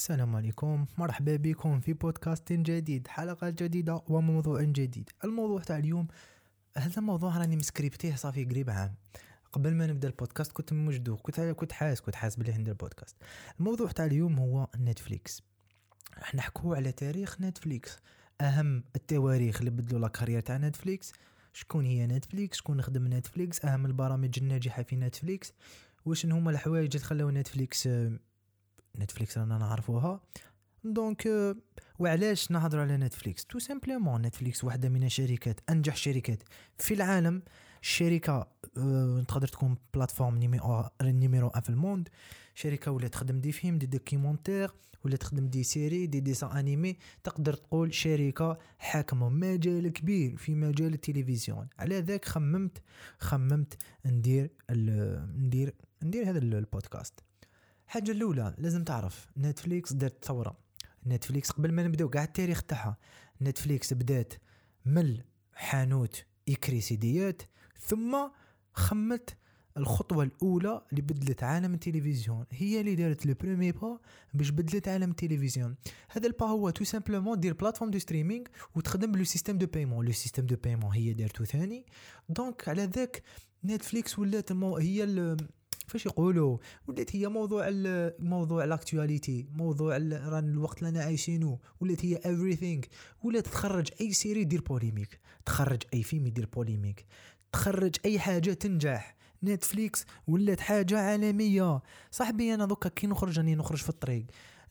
السلام عليكم. مرحبا بكم في بودكاست جديد حلقة جديدة وموضوع جديد. الموضوع تاع اليوم هذا موضوع راني مسكريبتيه صافي قريب عام. قبل ما نبدا البودكاست كنت موجدو كنت كنت حاس كنت حاس بلي ندير البودكاست. الموضوع تاع اليوم هو Netflix راح نحكوا على تاريخ Netflix أهم التواريخ اللي بدلوا la carrière تاع Netflix شكون هي Netflix شكون خدم Netflix أهم البرامج الناجحة في Netflix واش هما الحوايج اللي خلاو Netflix Netflix رانا نعرفوها. donc وعلاش نهضروا على Netflix tout simplement Netflix واحدة من الشركات أنجح شركات في العالم. الشركة أه تقدر تكون plateforme numéro un في ال monde. شركة ولا تخدم des films des documentaires ولا تخدم des séries des dessins animés تقدر تقول شركة حاكمة مجال كبير في مجال التلفزيون. على ذاك خممت خممت ندير ندير ندير هذا البودكاست. الحاجة الأولى لازم تعرف Netflix دارت ثوره Netflix قبل ما نبدأو كاع التاريخ تاعها. Netflix بدات من حانوت يكري سيديات ثم خمت الخطوة الأولى اللي بدلت عالم التلفزيون. هي اللي دارت le premier pas pas ش بدلت عالم التلفزيون. هذا ال pas هو tout simplement دير plateforme de streaming وتخدم ب le système de paiement le système de paiement هي دارتو ثاني. donc على ذاك Netflix ولات المو... هي فاش يقولوا ولات هي موضوع موضوع l'actualité موضوع ران الوقت اللي عايشينو ولات هي everything. ولات تخرج أي série يدير polémique تخرج أي فيلم يدير polémique تخرج أي حاجة تنجح. Netflix ولات حاجة عالمية. صاحبي أنا دوكا كي نخرج راني نخرج في الطريق.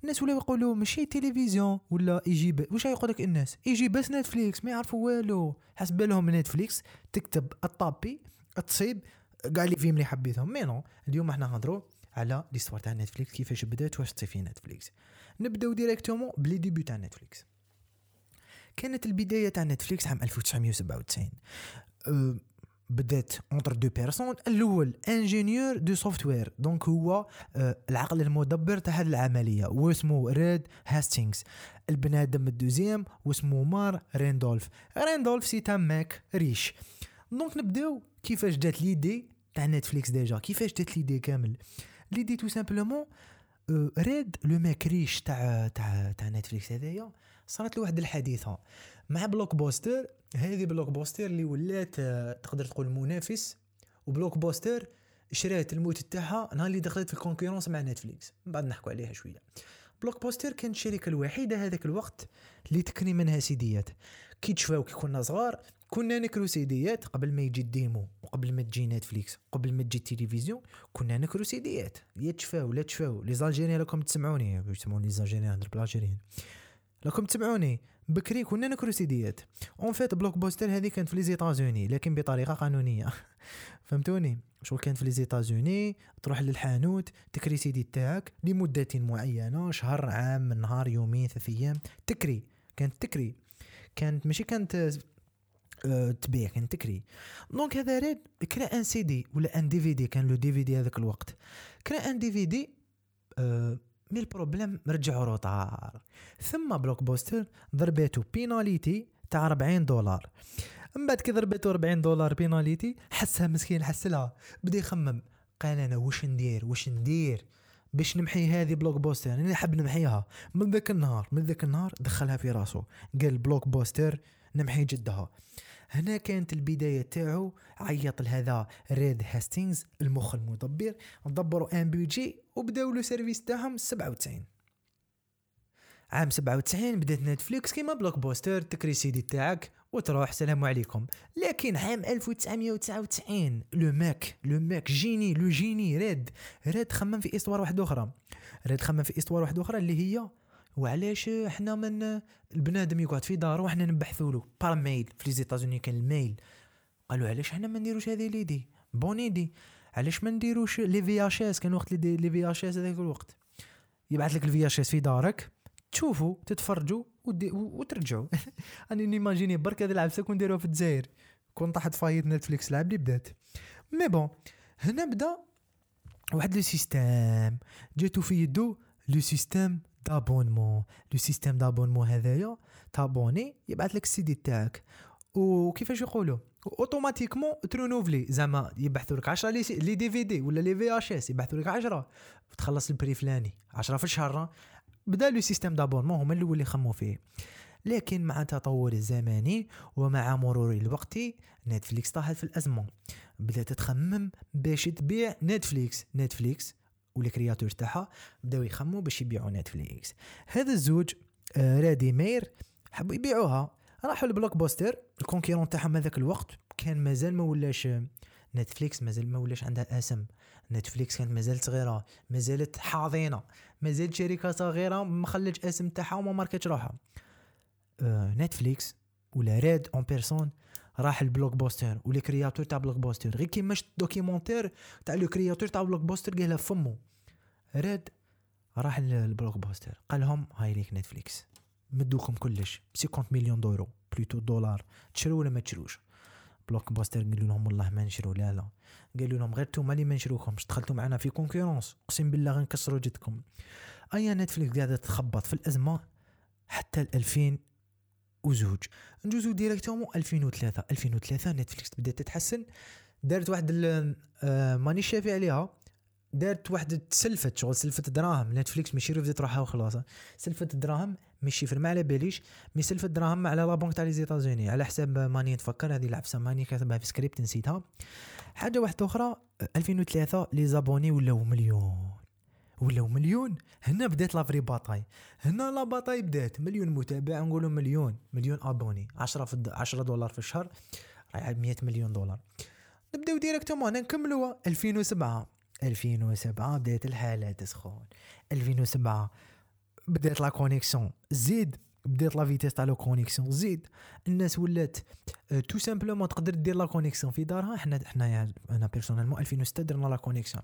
الناس ولاو يقولوا ماشي تلفزيون ولا يجي ب... واش يقول لك الناس؟ يجي بس نتفليكس ما يعرفوا والو. حسب بالهم نتفليكس تكتب الطابي تصيب كاع لي فيلم اللي حبيتهم. مي نو اليوم إحنا نهضروا على ليستوار تاع نتفليكس كيفاش بدات واش تصيفي نتفليكس نبداو ديريكتومون بلي ديبي تاع نتفليكس كانت البداية تاع نتفليكس عام 1997 أه بدات اونتر دو بيرسون الأول انجينيور دو سوفتوير دونك هو أه العقل المدبر تاع هذه العملية. واسمه ريد هاستينغز البنادم deuxième واسمه مارك راندولف. راندولف c'est un mec riche. Donc نبداو كيفاش جات l'idée تاع نتفليكس ديجا كيفاش جات l'idée كامل l'idée tout simplement ريد le mec riche تاع تاع تاع نتفليكس هذايا صارت له واحد الحادثه مع بلوك بوستر هذه بلوك بوستر اللي ولات تقدر تقول منافس وبلوك بوستر شرات الموت تاعها نهار اللي دخلت في la concurrence مع نتفليكس من بعد نحكوا عليها شوية بلوك بوستر كانت الشركة الوحيده هذاك الوقت اللي تكري منها سيديات كي تشفاو كي كنا صغار كنا نكرو سيديات قبل ما يجي الديمو وقبل ما تجي نتفليكس قبل ما تجي التلفزيون كنا نكرو سيديات. يا تشفاو لا تشفاو. les Algériens راكم تسمعوني يسموني les Algériens نهضر ب l'algérien راكم تسمعوني؟ بكري كنا نكرو سيديات. En fait بلوك بوستر هذه كانت في les États-Unis لكن بطريقة قانونية. فهمتوني؟ شغل كانت في les États-Unis؟ تروح للحانوت تكري سيدي تاعك لمدة معينة شهر عام نهار يومين ثلاث أيام تكري. كانت تكري. كانت ماشي كانت تبيع كان تكري. Donc هذا ريد كرا un CD ولا un DVD كان le DVD هذاك الوقت. كرا un DVD أه mais ال problème رجعوا retard. ثم بلوك بوستر ضرباتو pénalité تاع 40 دولار. من بعد كي ضربتو 40 دولار pénalité حسها مسكين حسلها. بدا يخمم. قال أنا واش ندير؟ واش ندير؟ باش نمحي هذه بلوك بوستر؟ أنا نحب نمحيها. من ذاك النهار من ذاك النهار دخلها في راسه قال بلوك بوستر نمحي جدها. هنا كانت البداية تاعو عيط لهذا ريد هاستينغز المخ المدبر دبروا un PG وبداو له service تاعهم 97 عام 97 بدات نتفليكس كيما بلوك بوستر تكري سيدي تاعك وتروح سلام عليكم. لكن عام 1999 le mec le mec génie le génie ريد. ريد خمم في histoire واحدة أخرى. ريد خمم في histoire واحدة أخرى اللي هي وعلاش حنا من البنادم يقعد في دارو وحنا نبعثوا له. par mail في لي كان ال mail قالوا علاش حنا ما نديروش هذه l'idée bonne idée علاش ما نديروش les VHS كان وقت les VHS هذاك الوقت. يبعث لك ال VHS في دارك تشوفوا تتفرجوا وترجعوا أنا n'imaginer برك هذا العفسه كون داروها في الجزائر. كون طاحت faillite نتفليكس العب اللي بدات. Mais bon هنا بدا واحد le système. جاتو في يدو le système d'abonnement le système d'abonnement هذايا ت abonner يبعث لك السي دي تاعك وكيفاش يقولوا automatiquement ت renouveler زعما يبعثوا لك 10 les DVD ولا les VHS يبعثوا لك 10 تخلص ال prix فلاني 10 في الشهر بدا le système d'abonnement هما الأول اللي خموا فيه لكن مع التطور الزمني ومع مرور الوقت نتفليكس طاحت في الازمه بدات تخمم باش تبيع نتفليكس نتفليكس وال créateur تاعها بداو يخموا باش يبيعوا نتفليكس. هذا الزوج آه، ريد ومارك حبوا يبيعوها. راحوا لبلوك بوستر ال concurrent تاعهم هذاك الوقت كان مازال ما ولاش نتفليكس مازال ما ولاش عندها أسم. نتفليكس كانت مازالت صغيرة مازالت حاضنة. مازالت شركة صغيرة ما خلتش أسم تاعها وما ماركتش روحها. آه نتفليكس ولا ريد اون بيرسون راح البلوك بوستر ولي كرياتور تاع بلوك بوستر غير كيما شفت دوكيومونتير تاع لو كرياتور تاع بلوك بوستر قالها فمو. ريد راح للبلوك بوستر قال لهم هاي ليك نتفليكس. مدوكم كلش. 50 مليون دولار بلوتو دولار. تشرو ولا ما تشروش؟ بلوك بوستر قالوا لهم والله ما نشرو. لا لا. قالوا لهم غير توما اللي ما نشروكمش. دخلتوا معنا في concurrence اقسم بالله غنكسروا جدكم. أيا نتفليكس قاعدة تخبط في الأزمة حتى 2000 وزوج. نجوزو directement 2003 2003 نتفليكس بدات تتحسن. دارت واحد آه، ماني شافي عليها. دارت واحد تسلفت شغل سلفت دراهم. نتفليكس ماشي رفدت روحها وخلاص. سلفت دراهم ماشي ferme ما على باليش mais سلفت دراهم على la banque تاع les États-Unis على حساب ماني نتفكر هذه العفسه ماني كاتبها في سكريبت نسيتها. حاجة واحدة أخرى 2003 les abonnés ولاو مليون. ولاو مليون. هنا بدات la vraie bataille. هنا la bataille بدات مليون متابع نقولوا مليون. مليون abonnés. 10 في 10 دولار في الشهر. رايح 100 مليون دولار. نبداو directement نكملوها. 2007 2007 بدات الحالة تسخن 2007 بدات la connexion. زيد بدات la vitesse تاع la connexion. زيد الناس ولات tout euh, simplement تقدر دير la connexion في دارها. حنا حنا يعني أنا personnellement 2006 درنا la connexion.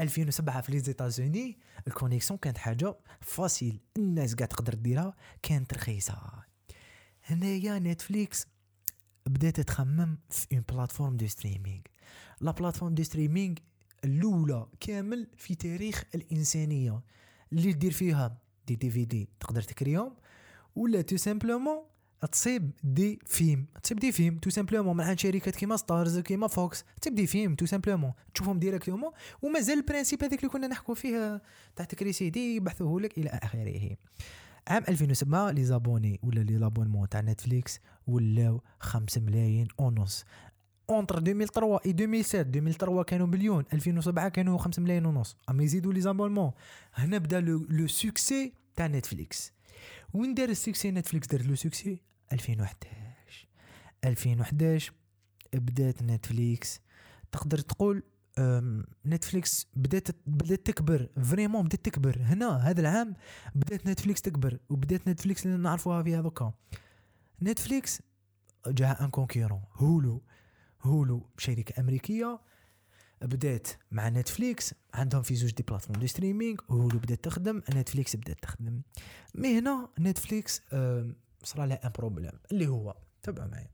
2007 في les États-Unis ال connexion كانت حاجة facile الناس قاعد تقدر ديرها كانت رخيصة. هنايا نتفليكس بدات تخمم في une plateforme de streaming la plateforme de streaming الأولى كامل في تاريخ الإنسانية. اللي دير فيها des DVD تقدر تكريهم. ولا tout simplement تصيب des films تصيب des films tout simplement مع شركات كيما ستارز كيما فوكس تصيب des films tout simplement تشوفهم directement ومازال ال principe هذاك اللي كنا نحكوا فيه تاع تكري سي دي يبحثوه لك إلى اخره عام 2007 les abonnés ولا les l'abonnement تاع نتفليكس ولاو 5 ملايين ونص entre 2003 و 2007 2003 كانوا مليون 2007 كانوا 5 ملايين ونص اما يزيدوا les abonnements هنا بدا le succès تاع نتفليكس وين دار ال succès نتفليكس دار le succès 2011 2011 بدات نتفليكس. تقدر تقول نتفليكس بدات بدات تكبر. vraiment بدات تكبر. هنا هذا العام بدات نتفليكس تكبر وبدات نتفليكس اللي نعرفوها فيها دوكا. نتفليكس جاء un concurrent. هولو هولو شركة أمريكية بدات مع نتفليكس عندهم في زوج des plateformes de streaming هولو بدات تخدم. نتفليكس بدات تخدم. mais هنا نتفليكس صرا لها un problème اللي هو تبع معايا.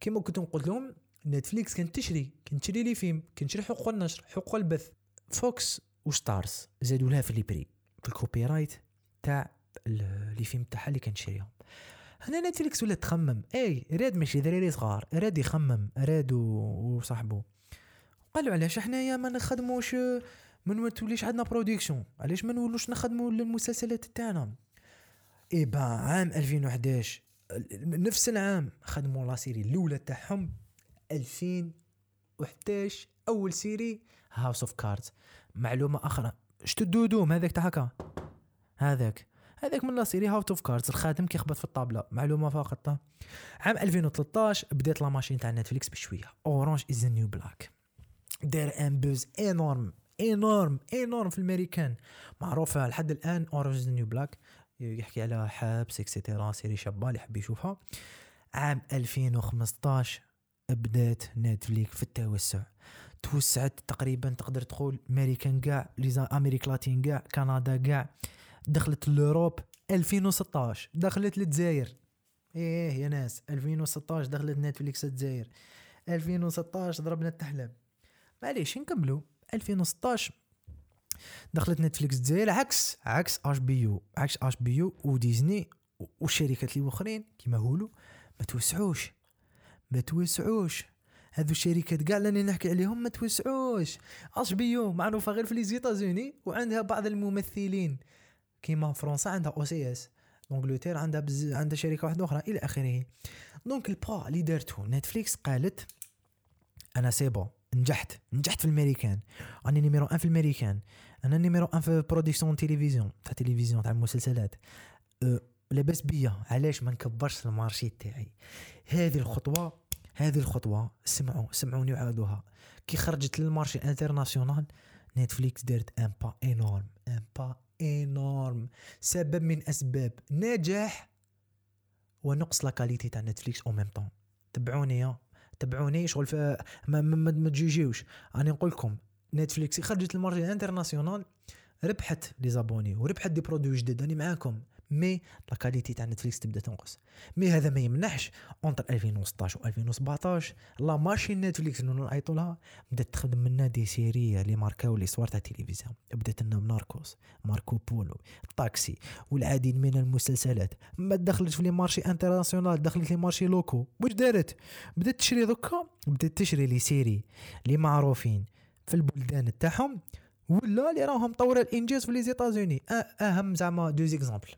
كيما كنت نقول لهم نتفليكس كانت تشري كانت تشري les films كانت تشري حقوق النشر حقوق البث. فوكس وستارز زادوا لها في les prix في ال copyright تاع les films تاعها اللي كانت تشريهم هنا نتفليكس ولا تخمم. et Reed ماشي دراري صغار. Reed يخمم. Reed وصاحبه قالوا علاش حنايا ما نخدموش ما توليش عندنا production علاش ما نولوش نخدموا المسلسلات تاعنا؟ eh ben عام 2011 نفس العام خدموا la série الأولى تاعهم 2011 أول série House of Cards معلومة أخرى شتو التودوم هذاك تاع هكا؟ هذاك. هذاك من la série House of Cards الخادم كيخبط في الطابلة. معلومة فقط. عام 2013 بدات la machine تاع نتفليكس بشوية. Orange is New Black دار un buzz énorme énorme énorme في الامريكان معروفة لحد الآن Orange is New Black يحكي على حبس et cetera série شابة اللي يحب يشوفها. عام 2015 بدات نتفليك في التوسع. توسعت تقريبا تقدر تقول امريكان كاع l'Amérique latine كاع كندا كاع. دخلت l'Europe 2016 دخلت للجزائر. إيه يا ناس 2016 دخلت نتفليكس الجزائر 2016 ضربنا التحلب. معليش نكملوا 2016 دخلت نتفليكس الجزائر عكس عكس HBO عكس HBO وديزني والشركات اللي اخرين كيما هولو. ما توسعوش. ما توسعوش. هذو الشركات كاع اللي نحكي عليهم ما توسعوش. HBO معروفة غير في les États-Unis وعندها بعض الممثلين. كيما فرنسا عندها OCS انجلترا عندها بز... عندها شركة واحدة أخرى إلى آخره. donc البا اللي دارتو نتفليكس قالت أنا c'est bon. نجحت نجحت في الامريكان راني numéro un في الامريكان أنا numéro un في production télévision. تاع تلفزيون تاع المسلسلات أه لاباس بيا. علاش ما نكبرش ال marché تاعي؟ هذه الخطوة هذه الخطوة سمعوا سمعوني وعاودوها كي خرجت لل marché international نتفليكس دارت un pas énorme un pas énorme سبب من أسباب نجاح ونقص la qualité تاع نتفليكس au même temps تبعوني تبعوني شغل ما, ما, ما, ما تجوجيوش راني نقول لكم نتفليكس خرجت ال marché international ربحت les abonnés وربحت des produits جدد راني معاكم. mais la qualité تاع نتفليكس تبدا تنقص. mais هذا ما يمنحش entre 2016 و 2017 la machine نتفليكس اللي نعيطوا لها بدات تخدم منا des séries اللي ماركاو les soirs تاع التلفزيون بدات لنا Narcos Marco Polo الطاكسي والعديد من المسلسلات. ما دخلت في les marchés international دخلت les marchés locaux. واش دارت؟ بدات تشري دوكا بدات تشري les séries اللي معروفين في البلدان تاعهم ولا اللي راهم طور الإنجاز في les États-Unis. أهم زعما deux exemples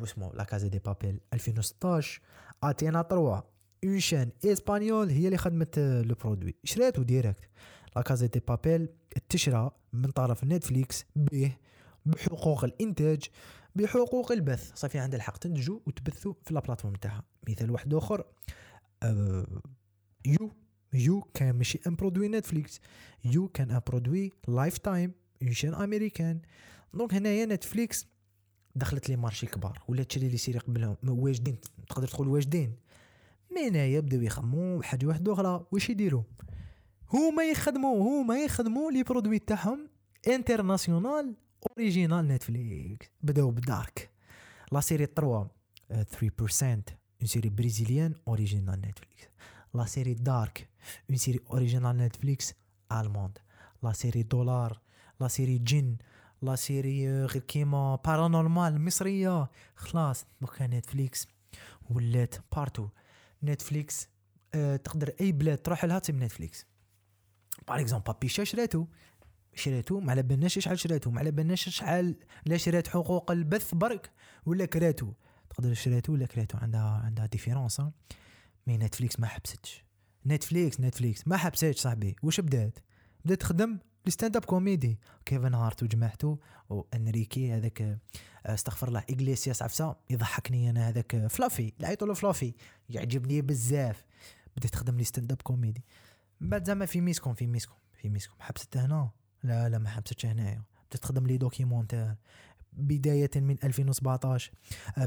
واسمو La Casa de Papel 2016 Antena 3 une chaîne espagnole هي اللي خدمت le produit شراتو direct La Casa de Papel تشرى من طرف نتفليكس به بحقوق الإنتاج بحقوق البث. صافي عندها الحق تنتجو وتبثو في la plateforme تاعها. مثال واحد آخر. You You كان ماشي un produit نتفليكس You كان un produit Lifetime une chaîne américaine donc هنايا نتفليكس دخلت les marchés كبار ولا تشري les séries قبلهم واجدين تقدر تقول واجدين. mais هنايا بداو يخمو حاجة واحدة أخرى واش يديروا؟ هما يخدموا هما يخدموا les produits تاعهم international original نتفليكس بداو ب Dark la série 3 3% une série brésilienne original نتفليكس la série Dark une série original نتفليكس allemande la série دولار la série جن la série غير كيما Paranormal مصرية. خلاص دوكا نتفليكس ولات partout نتفليكس أه تقدر أي بلاد تروح لها تم نتفليكس par exemple Papicha شراتو شراتو ما على بالناش شحال شراتو ما على بالناش شحال لا شرات حقوق البث برك ولا كراتو تقدر شراتو ولا كراتو عندها عندها différence mais نتفليكس ما حبستش. نتفليكس نتفليكس ما حبستش صاحبي. واش بدات؟ بدات تخدم ال stand-up comedy. كيفن هارت وجماعته وأنريكي هذاك آه، استغفر الله إغليسياس عفسة يضحكني أنا هذاك Fluffy لعيطوا له Fluffy يعجبني بزاف. بديت تخدم les stand-up comedy. بعد زعما في ميسكم في ميسكم في ميسكم حبست هنا؟ لا لا ما حبستش هنايا. بديت تخدم les documentaires. بداية من 2017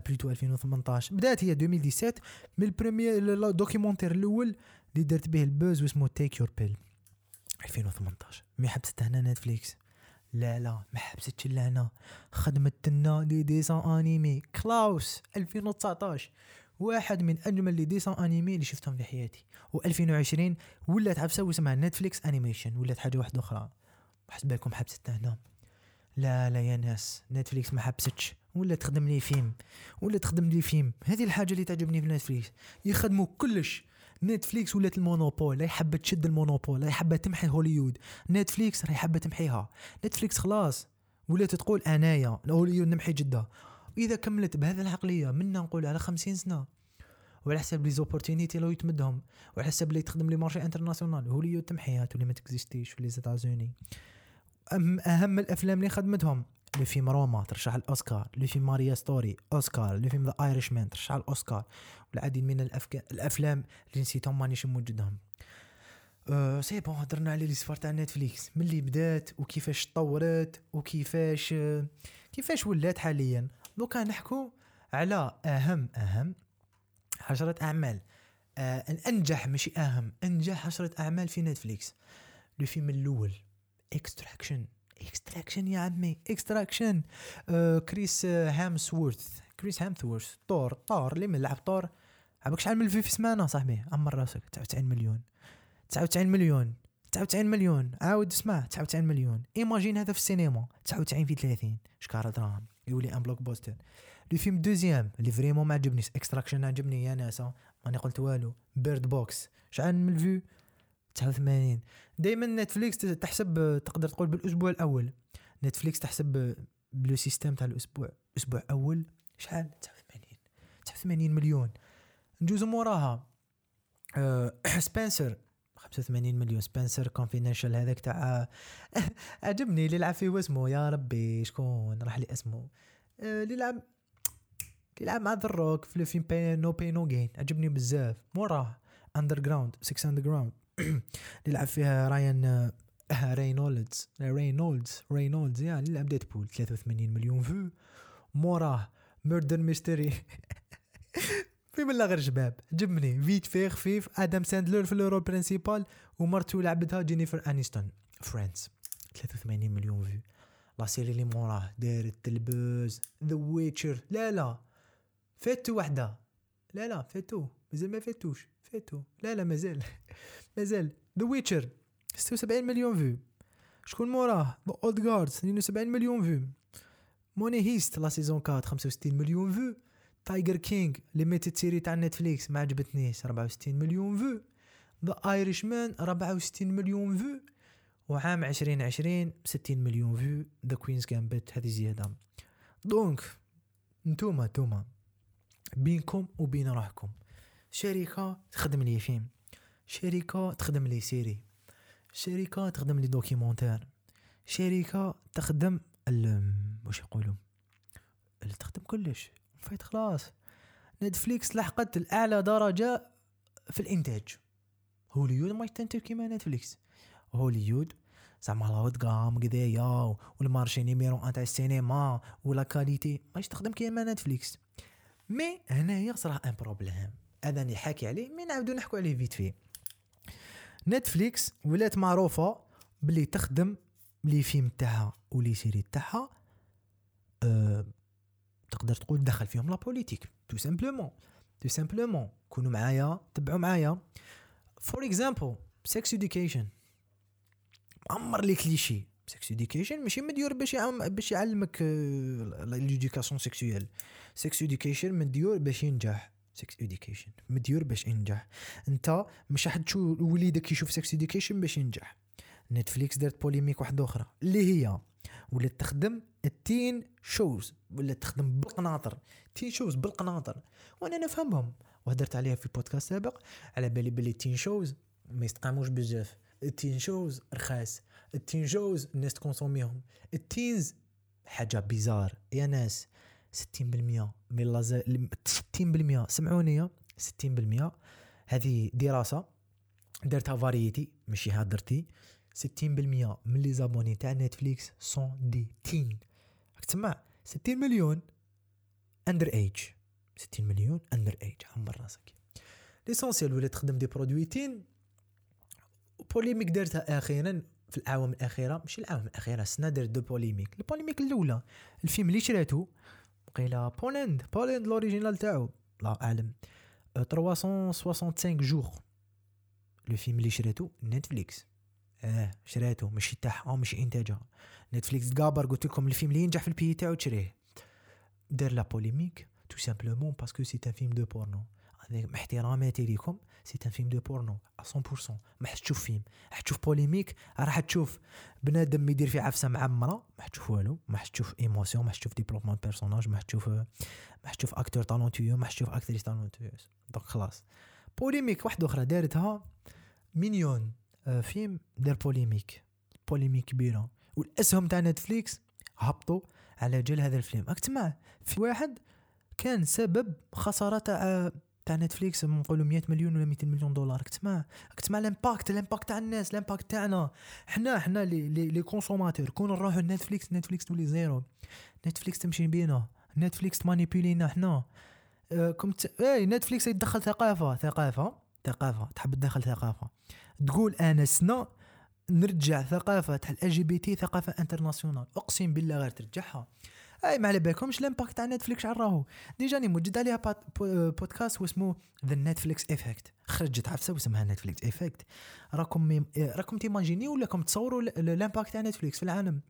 plutôt 2018 بدات هي 2017 من ال premier documentaire الأول اللي درت به ال buzz واسمه Take Your Pills 2018 mais حبست هنا نتفليكس؟ لا لا ما حبستش لهنا خدمت لنا des dessins animés. Klaus 2019 واحد من أجمل les dessins animés اللي شفتهم في حياتي. و2020 ولات عفسه واسمها Netflix Animation. ولات حاجة واحدة أخرى. حسب بالكم حبست هنا. لا لا يا ناس نتفليكس ما حبستش. ولا تخدم les films. ولا تخدم les films. هذه الحاجة اللي تعجبني في نتفليكس. يخدموا كلش. نتفليكس ولات ال monopole راهي حابة تشد ال monopole راهي حابة تمحي هوليود. نتفليكس راهي حابة تمحيها. نتفليكس خلاص ولات تقول أنايا هوليود نمحي جدة. وإذا كملت بهذه العقلية منا نقول على خمسين سنة. وعلى حسب les opportunités اللي يتمدهم. وعلى حسب اللي تخدم le marché international هوليود تمحيها تولي ما ت existe يش في les États-Unis أهم الأفلام اللي خدمتهم. le film Roma ترشح الأوسكار. فيلم Marriage Story أوسكار. le film The Irishman ترشح الأوسكار. والعديد من الأفك... الأفلام اللي نسيتهم مانيش موجودهم. أه c'est bon هضرنا على لي سفار تاع نتفليكس. ملي بدات وكيفاش تطورت وكيفاش كيفاش ولات حاليا. دوكا نحكو على أهم أهم عشرة أعمال. آه انجح ماشي أهم. أنجح عشرة أعمال في نتفليكس. le film الأول Extraction Extraction يا عمي. Extraction كريس هامسورث كريس هامثورث طور طور اللي من لعب طور عباك شحال من في سمانة صاحبي؟ عمر راسك. 99 مليون. 99 مليون. 99 مليون. عاود اسمع. 99 مليون. imagine هذا في السينما. 99 في 30 شكار دراهم؟ يولي un blockbuster le film deuxième اللي vraiment ما عجبنيش. Extraction عجبني يا ناس ماني قلت والو. Bird Box شحال من ال vues 89 دائما نتفليكس تحسب تقدر تقول بالأسبوع الأول. نتفليكس تحسب ب le système تاع الأسبوع. أسبوع أول شحال؟ 89 89 مليون. نجوز موراها. أه سبنسر. 85 مليون. Spenser Confidential هذاك تاع عجبني. اللي يلعب فيه واسمه يا ربي شكون؟ راح لي اسمه. أه اللي يلعب يلعب مع The Rock في الفيلم No Pain No Gain عجبني بزاف. موراه Underground 6 Underground يلعب فيها رايان آه، رينولدز. رينولدز رينولدز يعني اللي لعب Deadpool. 83 مليون vues. موراه. Murder Mystery. فيلم غير شباب عجبني vite fait خفيف آدم ساندلر في ال rôle principal ومرتو لعبتها جينيفر انيستون Friends. 83 مليون vues. la série اللي موراه. دايرة ال buzz The Witcher لا لا. فاتو وحده. لا لا فاتو. مازال ما فاتوش. فاتو لا لا مازال مازال The Witcher 76 مليون vues شكون موراه؟ The Old Guards 72 مليون vues Money Heist la saison 4 65 مليون vues Tiger King limited série تاع نتفليكس ما عجبتنيش 64 مليون vues The Irishman 64 مليون vues وعام 2020 60 مليون vues The Queen's Gambit هذه زيادة. donc نتوما نتوما. بينكم وبين روحكم. شركة تخدم les films. شركة تخدم les séries. شركة تخدم les documentaires. شركة تخدم واش يقولوا؟ تخدم كلش. فايت خلاص. نتفليكس لحقت الاعلى درجة في الإنتاج. هوليود ما يستنتج كيما نتفليكس هوليود زعما l'haut de gamme كدايا وال marché numéro un تاع السينما و la qualité ماش تخدم كيما نتفليكس mais هنايا صرا un problème اللي حاكي عليه mais نعاودو نحكو عليه vite fait نتفليكس ولات معروفة بلي تخدم les films تاعها و les séries تاعها أه تقدر تقول دخل فيهم la politique tout simplement. tout simplement كونوا معايا تبعوا معايا. for example Sex Education عامر les clichés. Sex Education ماشي مديور باش باش يعلمك l'éducation sexuelle Sex Education مديور باش ينجح. Sex Education مديور باش ينجح. انت مش راح تشوف وليدك يشوف Sex Education باش ينجح. نتفليكس دارت polémique واحدة أخرى. اللي هي ولات تخدم ال teen shows ولا تخدم بالقناطر. teen shows بالقناطر. وأنا نفهمهم. وهدرت عليها في بودكاست سابق. على بالي بلي ال teen shows ما يستقاموش بزاف. ال teen shows رخاص. ال teen shows الناس ت consommer هم. ال teens حاجة bizarre. يا ناس. 60% من les a 60% سمعوني 60% هذه دراسة درتها Variety ماشي هادرتي 60% من les abonnés تاع نتفليكس sont des teens. راك تسمع؟ 60 مليون under age 60 مليون under age عمر راسك. l'essentiel ولا تخدم des produits teen. polémique دارتها أخيرا في الأعوام الأخيرة. ماشي الأعوام الأخيرة السنة دارت deux polémiques ال polémique الأولى الفيلم اللي شراتو قيلا بولند بولند l'original تاعو لا اعلم 365 jours le film اللي شراتو نتفليكس آه شريته ماشي تاعها ماشي انتاجها نتفليكس تقابر قلت لكم الفيلم اللي ينجح في ال pays تاعو تشريه دار la polémique tout simplement parce que c'est un film de porno مع احتراماتي ليكم c'est un film de porno 100% ما حتشوف فيلم حتشوف polémique راح تشوف بنادم يدير في عفسة معمره ما حتشوف والو ما حتشوف émotion ما حتشوف développement personnage ما حتشوف ما حتشوف acteur talentueux ما حتشوف actrice talentueuse donc خلاص. polémique واحدة أخرى دارتها مليون آه، فيلم دار polémique. polémique كبيرة. والأسهم تاع نتفليكس هبطوا على جال هذا الفيلم. راك تسمع في واحد كان سبب خسارة تاع تاع نتفليكس نقولوا 100 مليون ولا 200 مليون دولار. راك تسمع راك تسمع ال impact ال impact تاع الناس ال impact تاعنا. حنا حنا les les, les consommateurs كون نروحوا لنتفليكس نتفليكس تولي zéro. نتفليكس تمشي بينا. نتفليكس تمانيبيلينا حنا. أه كنت اي نتفليكس يدخل ثقافة ثقافة ثقافة. تحب تدخل ثقافة. تقول أنا سنة نرجع ثقافة LGBT ثقافة internationale أقسم بالله غير ترجعها. أي ما على بالكمش ال impact تاع نتفليكس على راهو déjà راني موجد عليها بودكاست واسمه The Netflix Effect خرجت عفسة واسمها Netflix Effect راكم. راكم تيماجيني ولا راكم تصوروا ال impact تاع نتفليكس في العالم.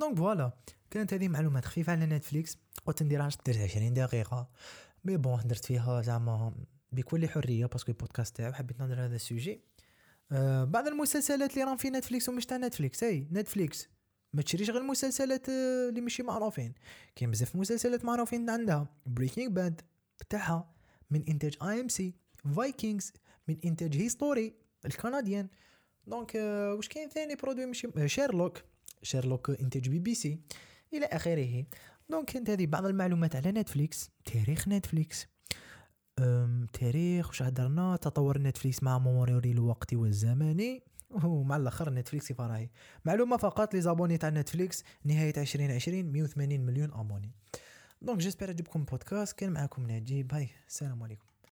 donc voilà كانت هذه معلومات خفيفة على نتفليكس. قلت نديرها درت 20 دقيقة. mais bon درت فيها زعما بكل حرية parce que البودكاست تاعو حبيت نهضر هذا ال sujet. آه بعض المسلسلات اللي راهم في نتفليكس ومش تاع نتفليكس. أي نتفليكس. ما تشريش غير المسلسلات آه، اللي ماشي معروفين. كاين بزاف مسلسلات معروفين عندها. Breaking Bad بتاعها من إنتاج AMC Vikings من إنتاج History ال canadienne. donc آه، واش كاين ثاني برودوي ماشي Sherlock Sherlock إنتاج بي بي سي. إلى آخره. donc كانت هذه بعض المعلومات على نتفليكس. تاريخ نتفليكس. تاريخ واش هدرنا؟ تطور نتفليكس مع مرور الوقت والزمن. ومع الأخر نتفليكس فراهي معلومة فقط les abonnés تاع نتفليكس نهاية 2020 180 مليون abonnés. دونك جيسبر عجبكم بودكاست كان معكم نجيب. هاي السلام عليكم.